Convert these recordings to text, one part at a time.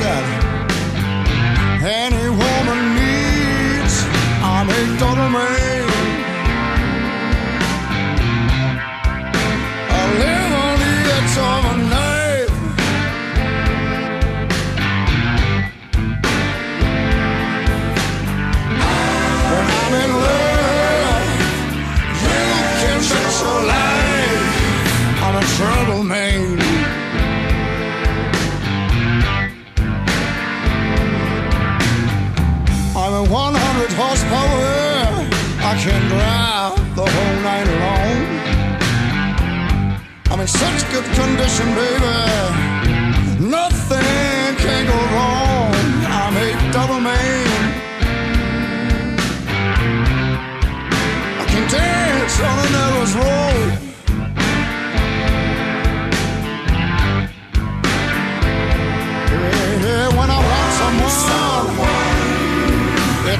Ingredients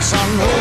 it's an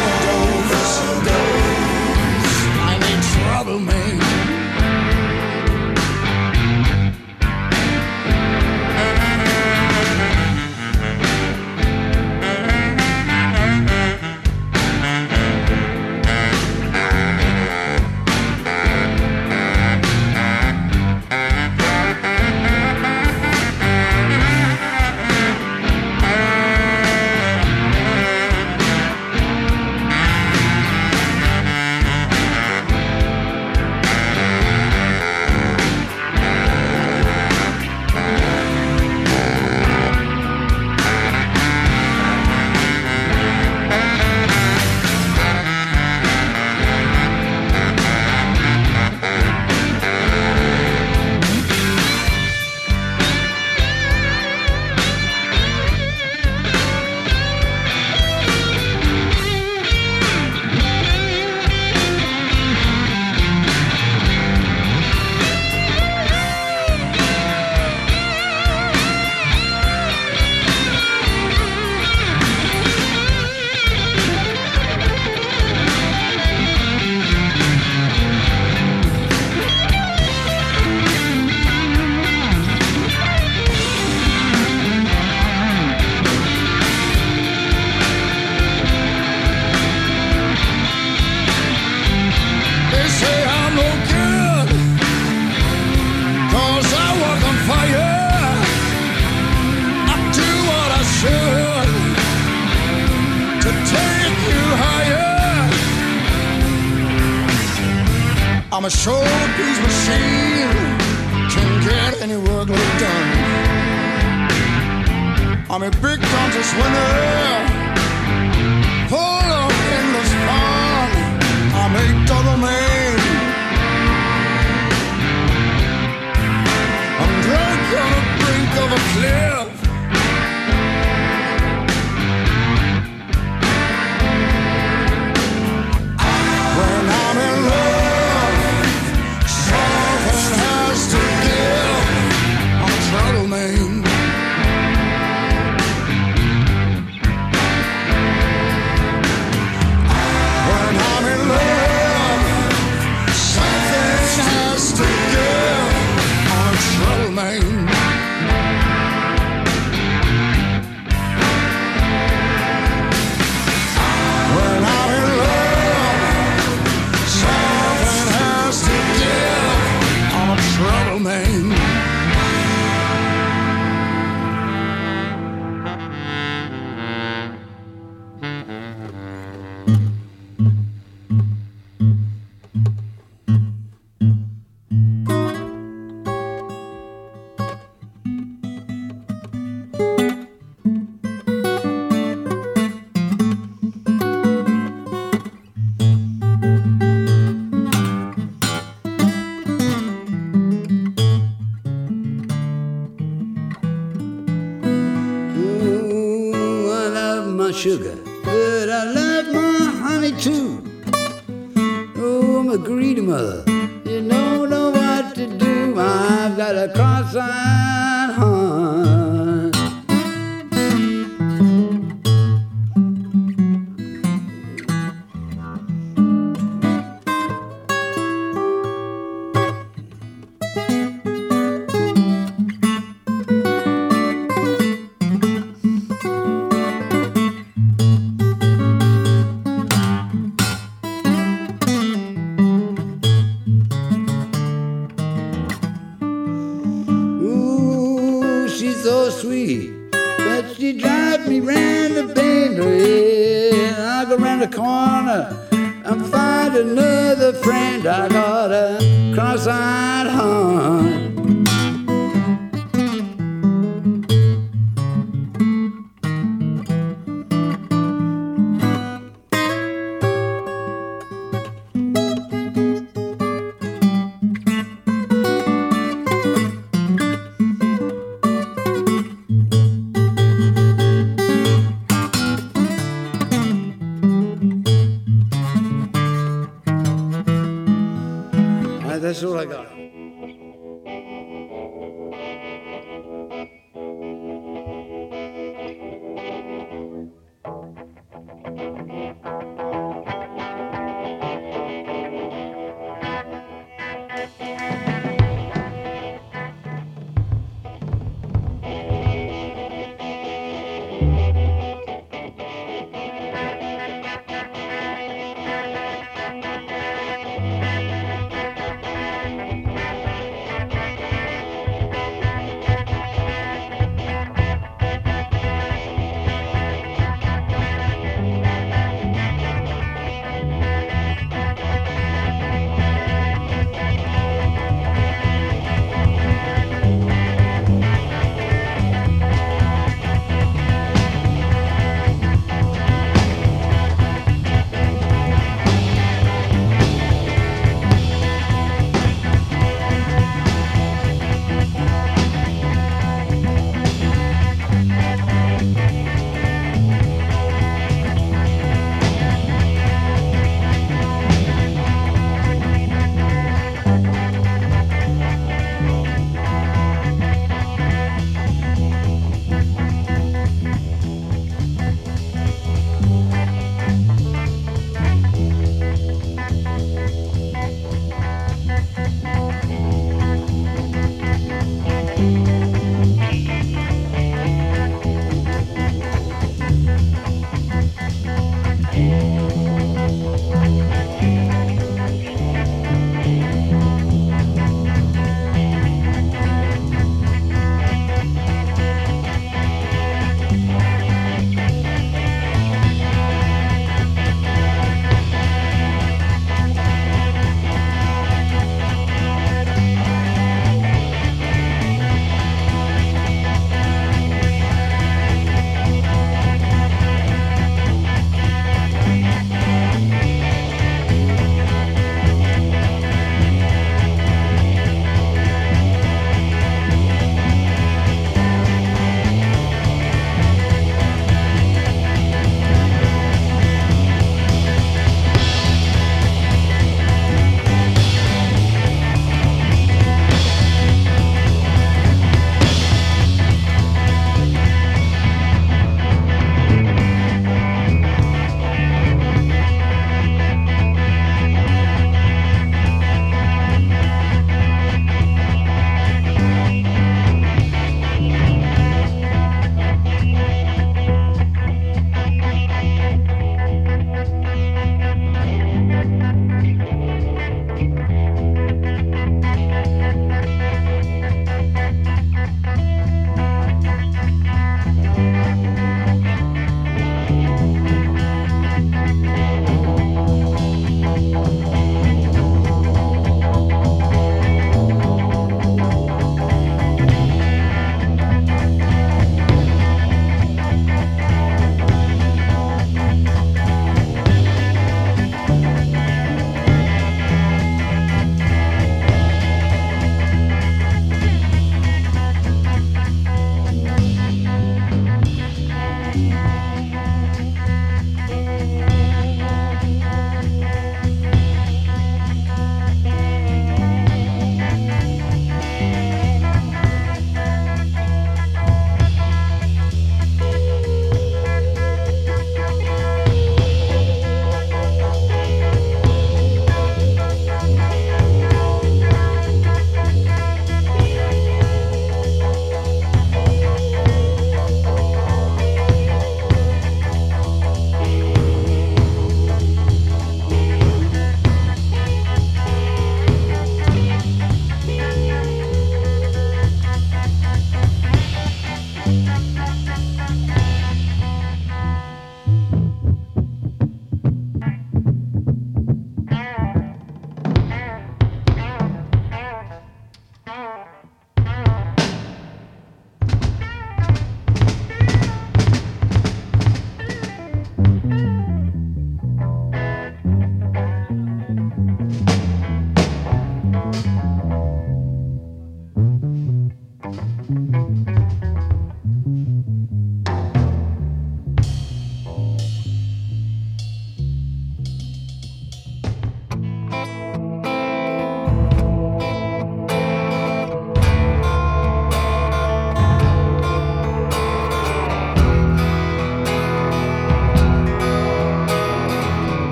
I'm a showpiece machine. Can get any workload done. I'm a big contest winner. Full of endless fun I'm a double man. I'm drunk on the brink of a cliff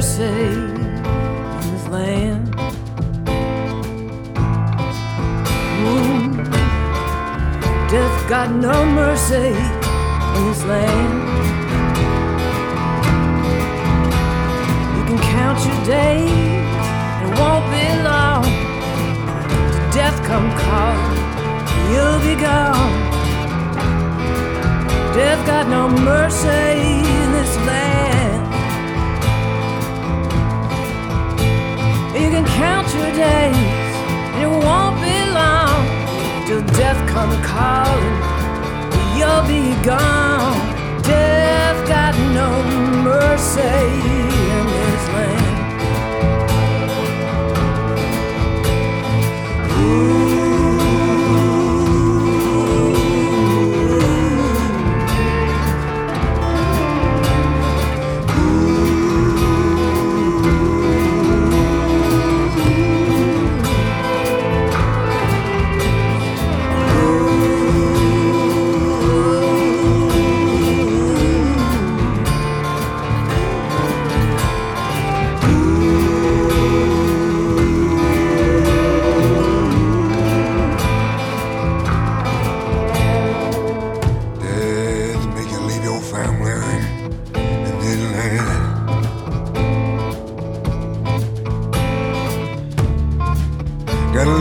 mercy in this land. Mm. Death got no mercy in this land. You can count your days, it won't be long. Till death come calling, you'll be gone. Death got no mercy in this land. Can count your days, and it won't be long till death come calling. You'll be gone. Death got no mercy in this land. through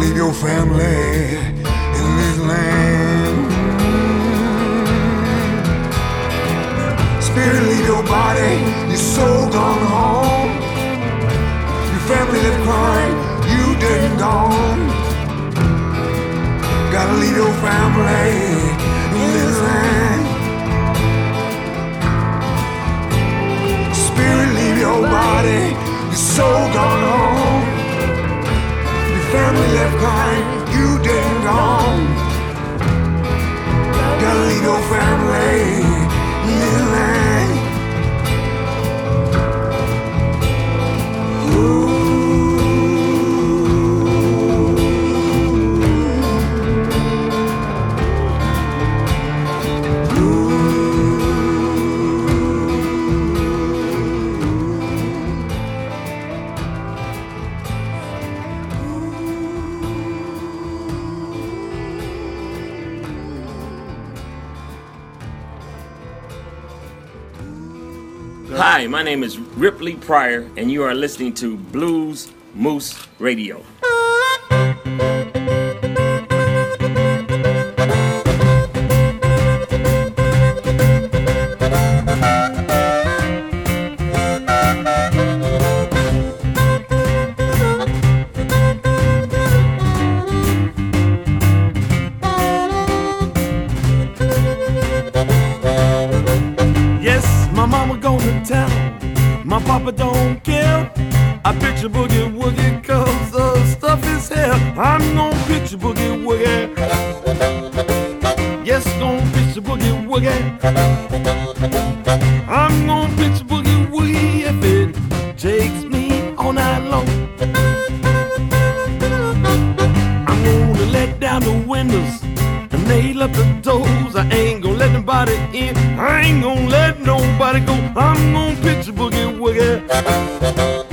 leave your family in this land. Spirit, leave your body, your soul gone home. Your family left crying. you dead and gone. Gotta leave your family in this land. Spirit, leave your body, your soul gone home family left behind, you didn't own. Gotta leave your family, you left. My name is Ripley Pryor, and you are listening to Blues Moose Radio. I'm gonna pitch a boogie woogie if it takes me all night long. I'm gonna let down the windows and nail up the doors. I ain't gonna let nobody in. I ain't gonna let nobody go. I'm gonna pitch a boogie woogie.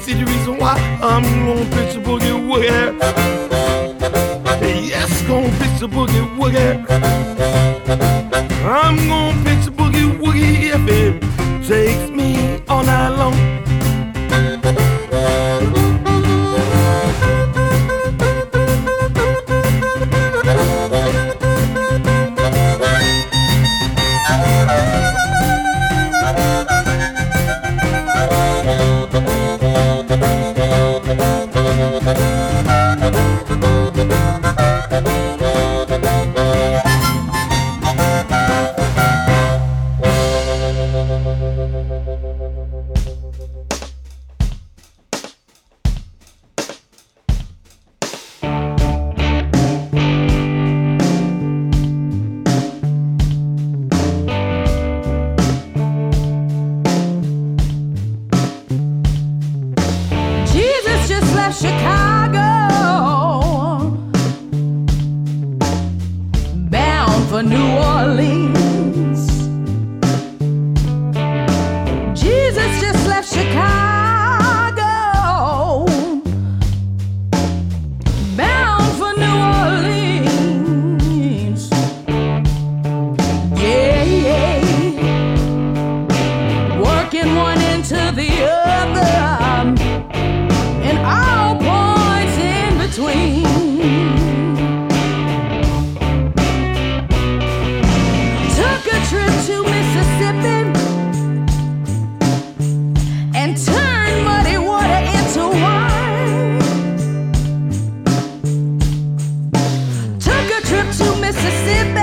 See the reason why I'm gonna pitch a boogie woogie. Yes, gonna pitch a boogie woogie. I'm gonna Mississippi.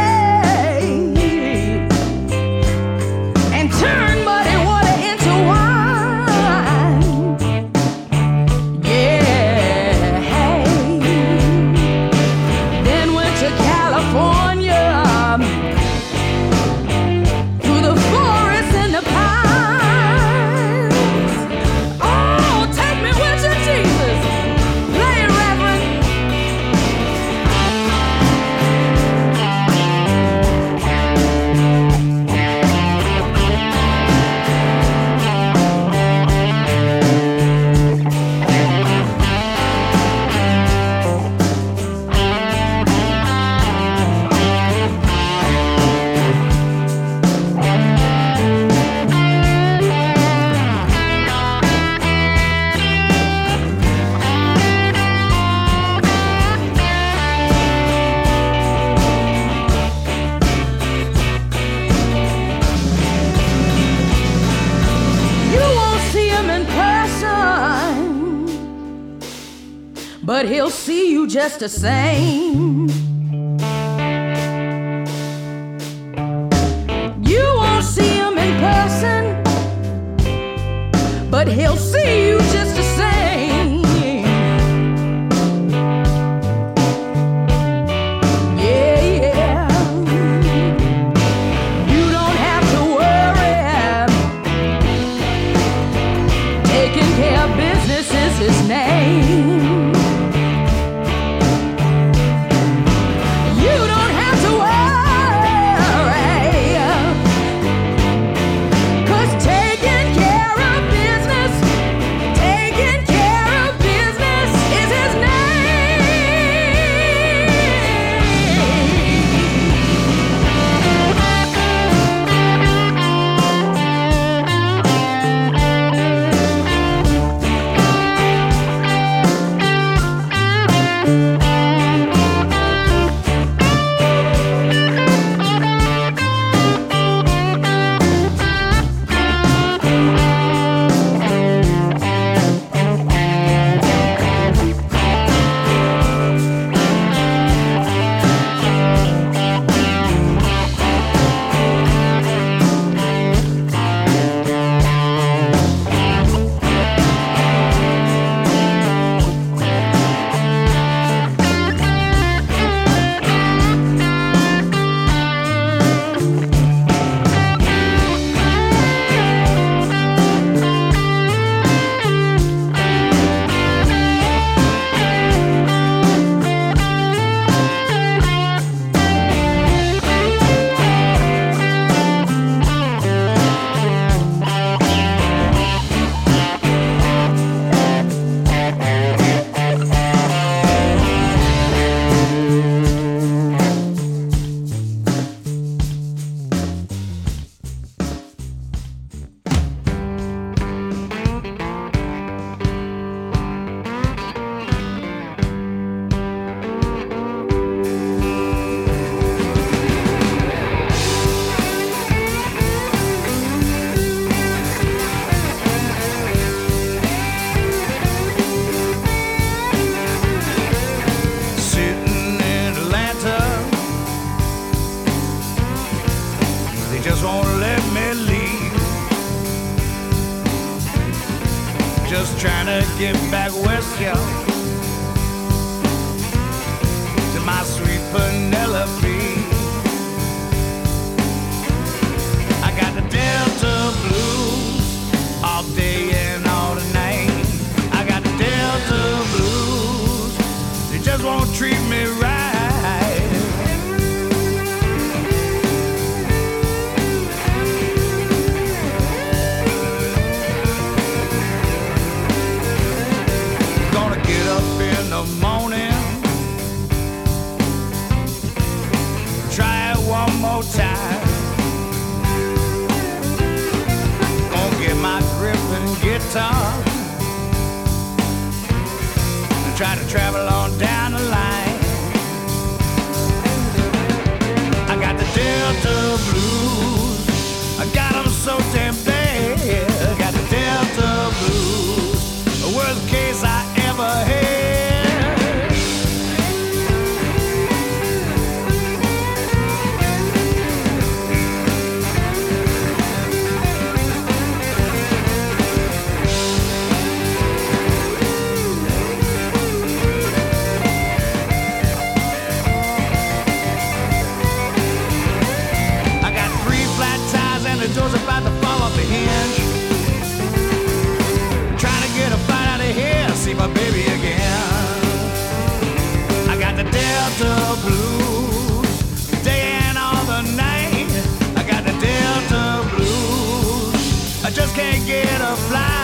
The same. Get back west, y'all. Delta blues, day and all the night. I got the Delta blues. I just can't get a fly.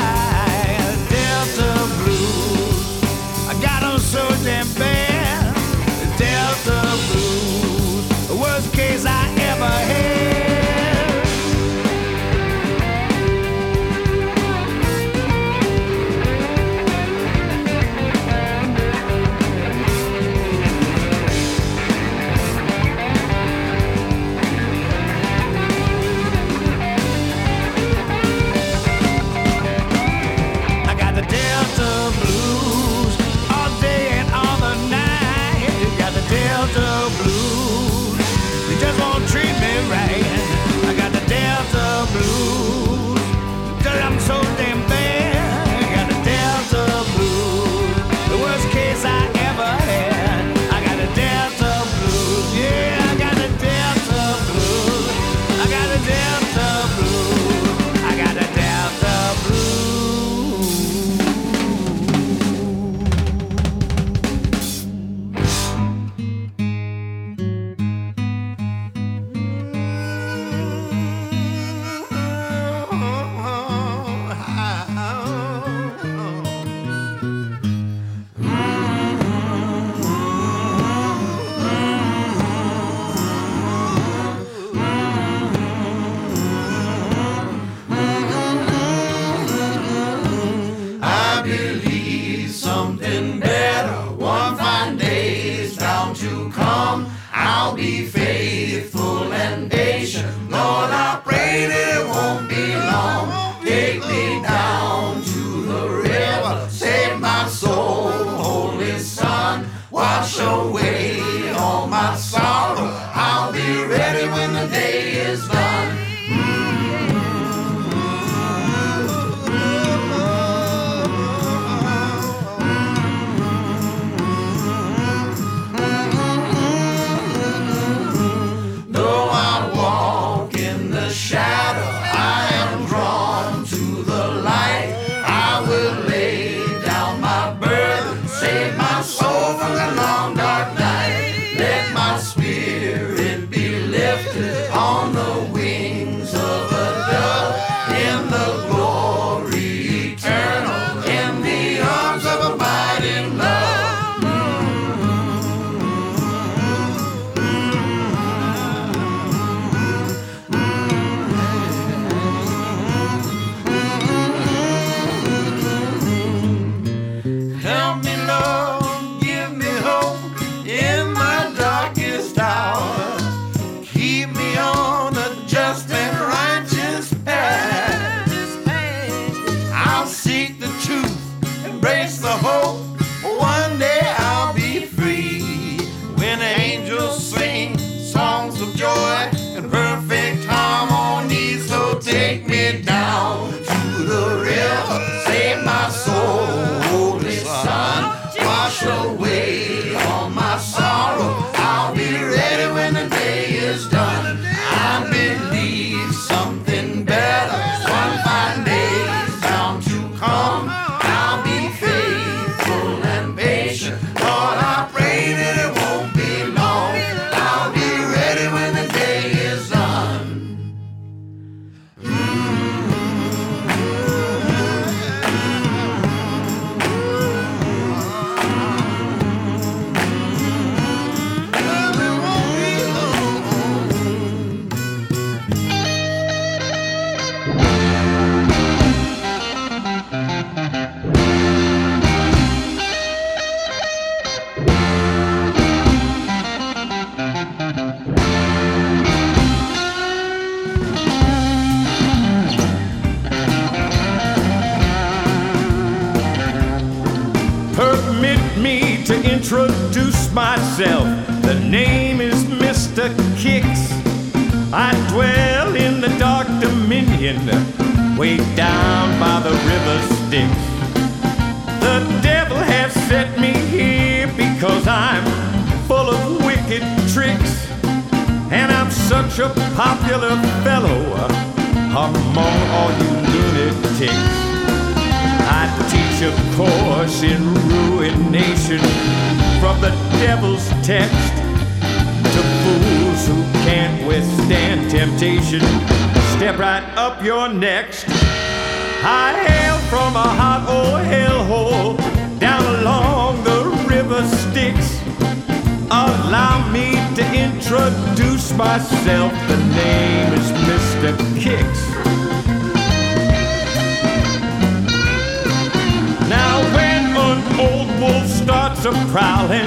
Popular fellow among all you lunatics. I teach a course in ruination from the devil's text to fools who can't withstand temptation. Step right up, you're next. I hail from a hot old hellhole down along the river Styx. Allow me to introduce myself. The name is Mr. Kicks. Now when an old wolf starts a prowling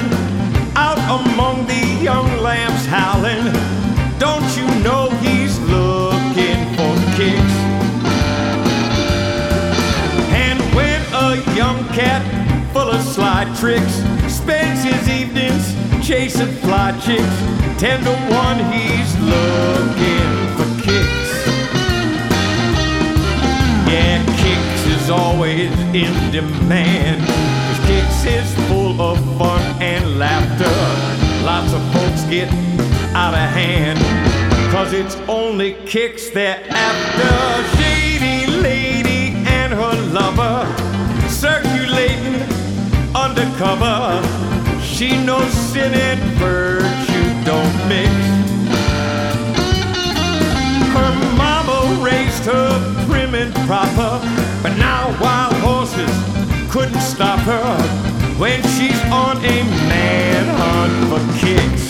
out among the young lambs howling, don't you know he's looking for kicks? And when a young cat full of sly tricks spends his evenings chasing fly chicks, ten to one he's looking for kicks. Yeah, Kicks is always in demand. 'Cause Kicks is full of fun and laughter. Lots of folks get out of hand. Cause it's only Kicks they're after. Shady lady and her lover circulating undercover. She knows sin and virtue don't mix. Her mama raised her prim and proper, but now wild horses couldn't stop her when she's on a man hunt for kicks.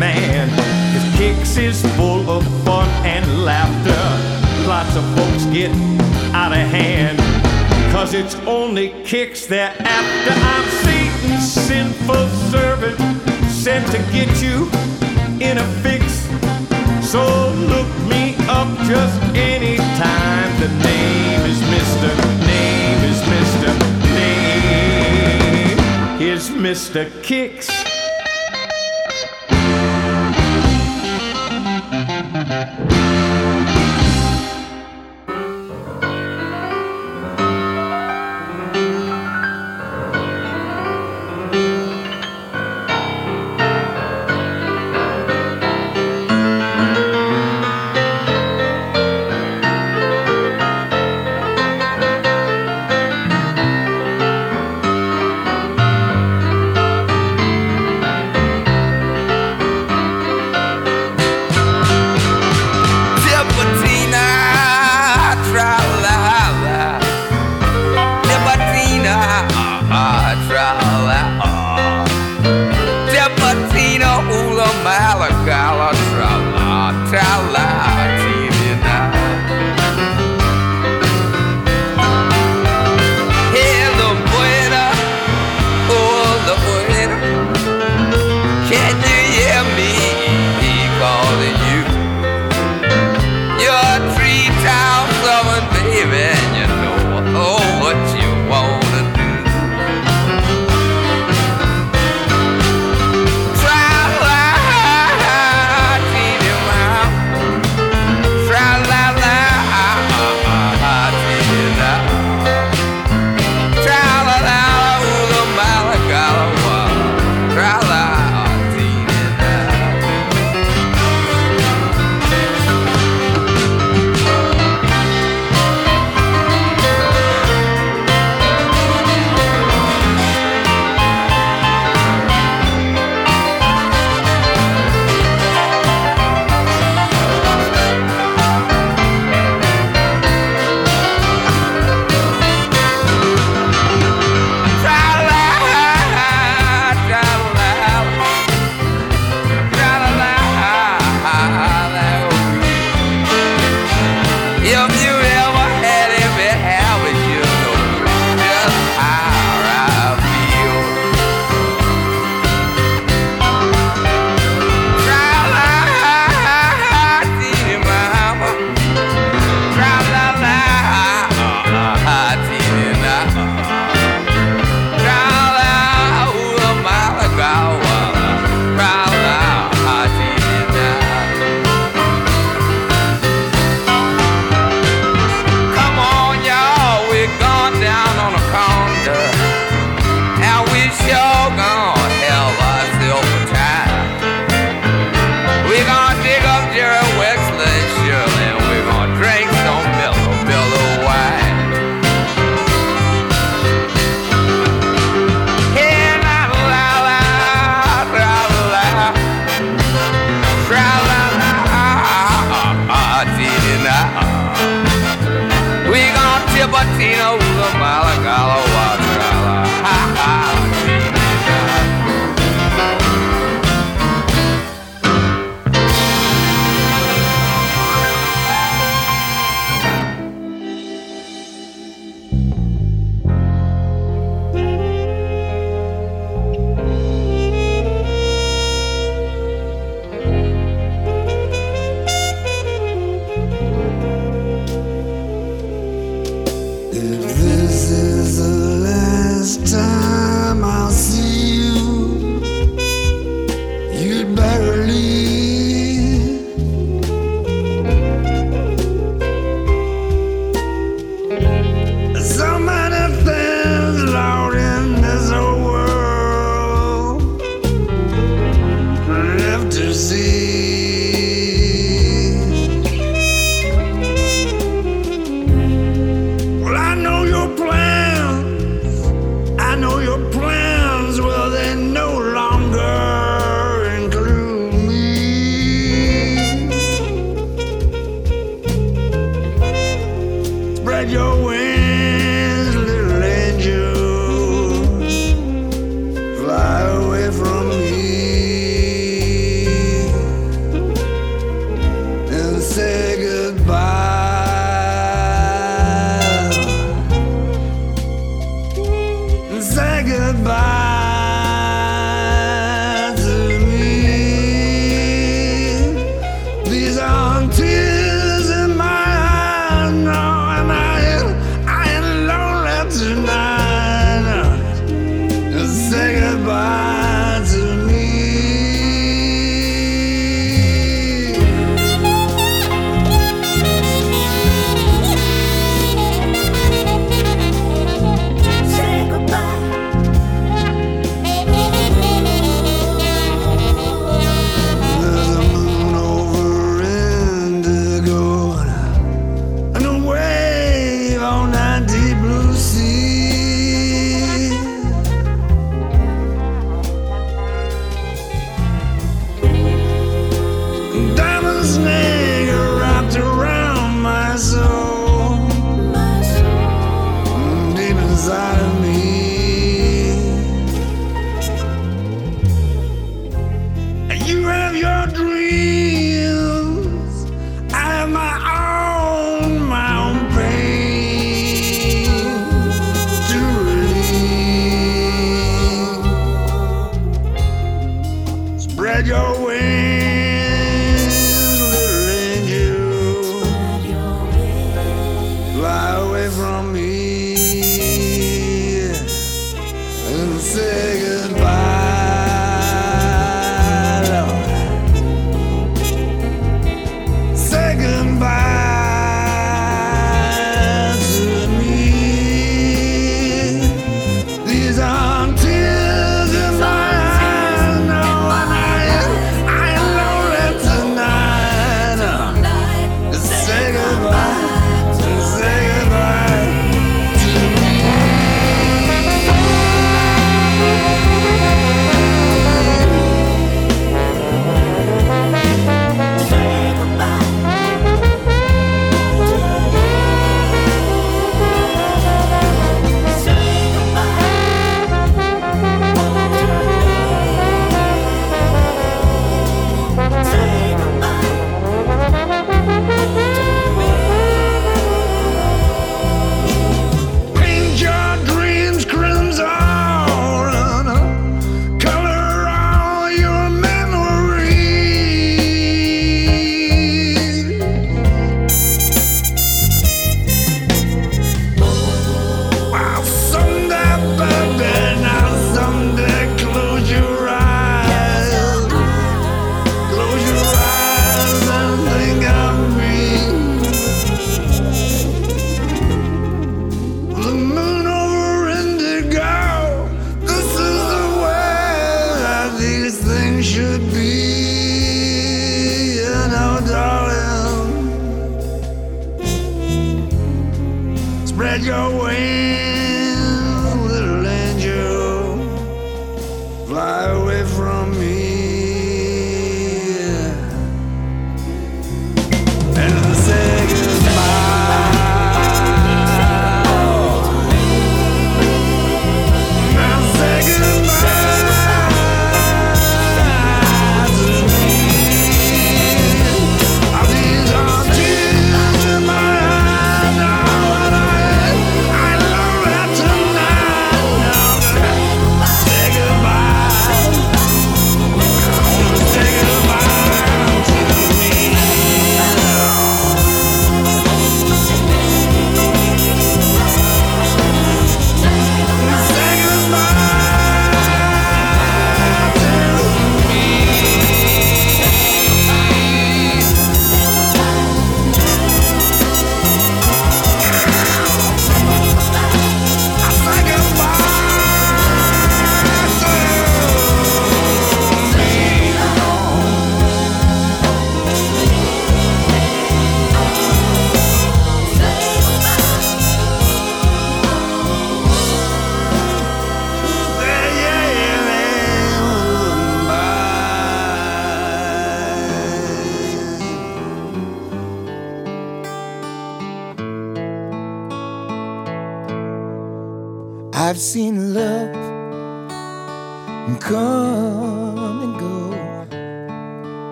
In His Kicks is full of fun and laughter. Lots of folks get out of hand. Cause it's only kicks they're after. I'm Satan's sinful servant, sent to get you in a fix. So look me up just anytime. The name is Mr. Name is Mr. Name is Mr. Kicks. Tipitina,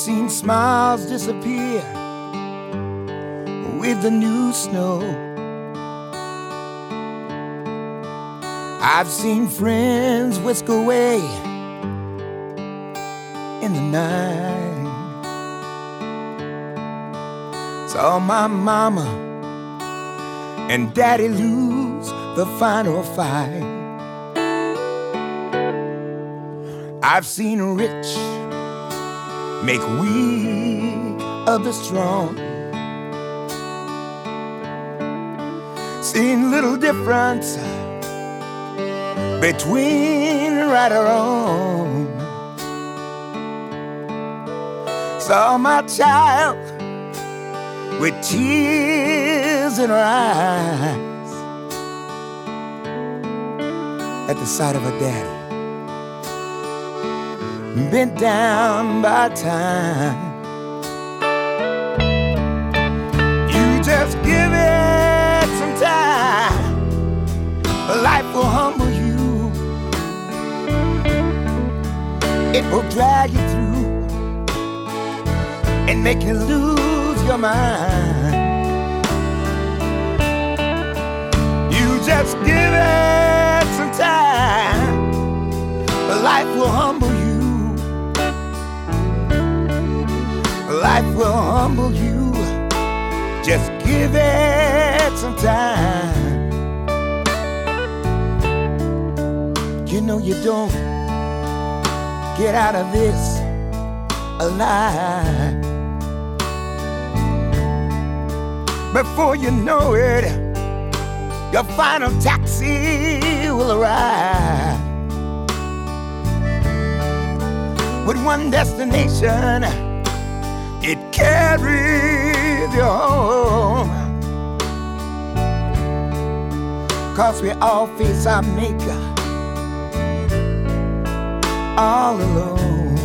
seen smiles disappear with the new snow. I've seen friends whisk away in the night. Saw my mama and daddy lose the final fight. I've seen rich make weak of the strong. Seen little difference between right or wrong. Saw my child with tears in her eyes at the sight of her daddy bent down by time. You just give it some time, life will humble you, it will drag you through and make you lose your mind. You just give it some time, life will humble you. Life will humble you. Just give it some time. You know you don't get out of this alive. Before you know it, your final taxi will arrive with one destination. Carries you home. Cause we all face our maker all alone.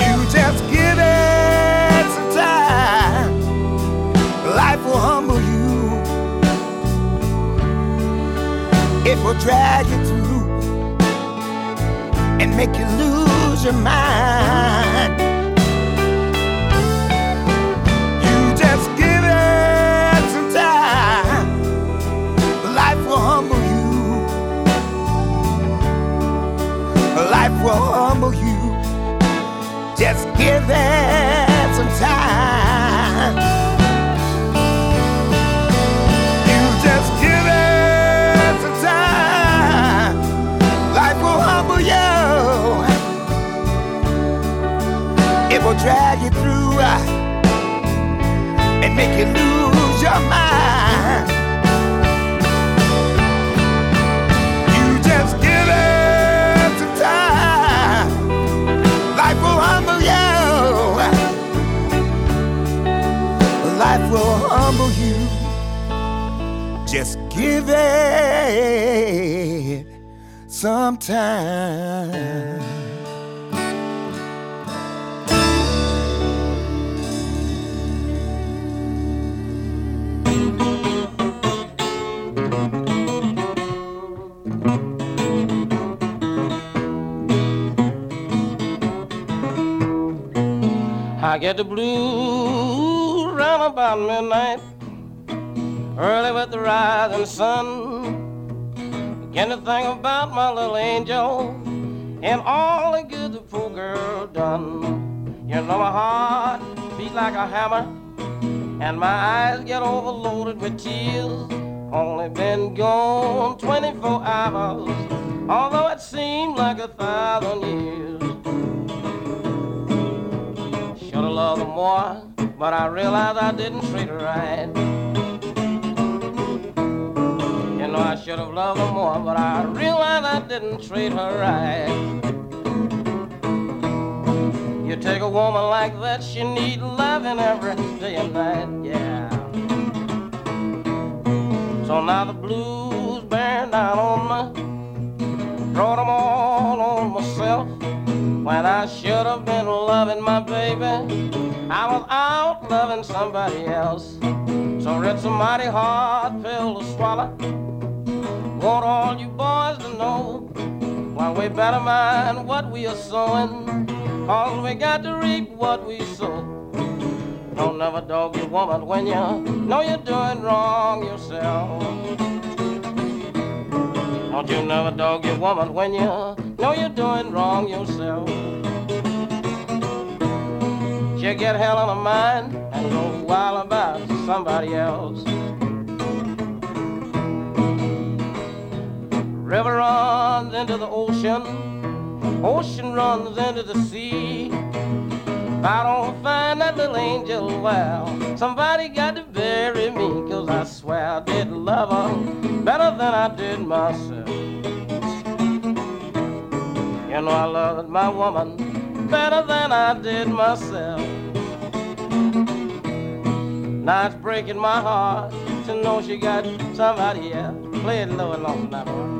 You just give it some time. Life will humble you. It will drag you through and make you lose your mind. You just give it some time. Life will humble you. Life will humble you. Just give it some time. And make you lose your mind. You just give it some time. Life will humble you. Life will humble you. Just give it some time. I get the blues round about midnight, early with the rising sun. Begin to think about my little angel and all the good the poor girl done. You know my heart beat like a hammer, and my eyes get overloaded with tears. Only been gone 24 hours, although it seemed like a thousand years. Should've her more, but I realized I didn't treat her right. You know I should have loved her more, but I realized I didn't treat her right. You take a woman like that, she need loving every day and night, yeah. So now the blues bearing down on me, brought them all on myself. When I should have been loving my baby, I was out loving somebody else. So it's a mighty hard pill to swallow. Want all you boys to know, why we better mind what we are sowing, cause we got to reap what we sow. Don't never dog your woman when you know you're doing wrong yourself. Don't you never dog your woman when you know you're doing wrong yourself. She'll get hell on her mind and go wild about somebody else. River runs into the ocean, ocean runs into the sea. I don't find that little angel, well, somebody got to bury me, cause I swear I did love her better than I did myself. You know I loved my woman better than I did myself. Now it's breaking my heart to know she got somebody else. Play it low and long now,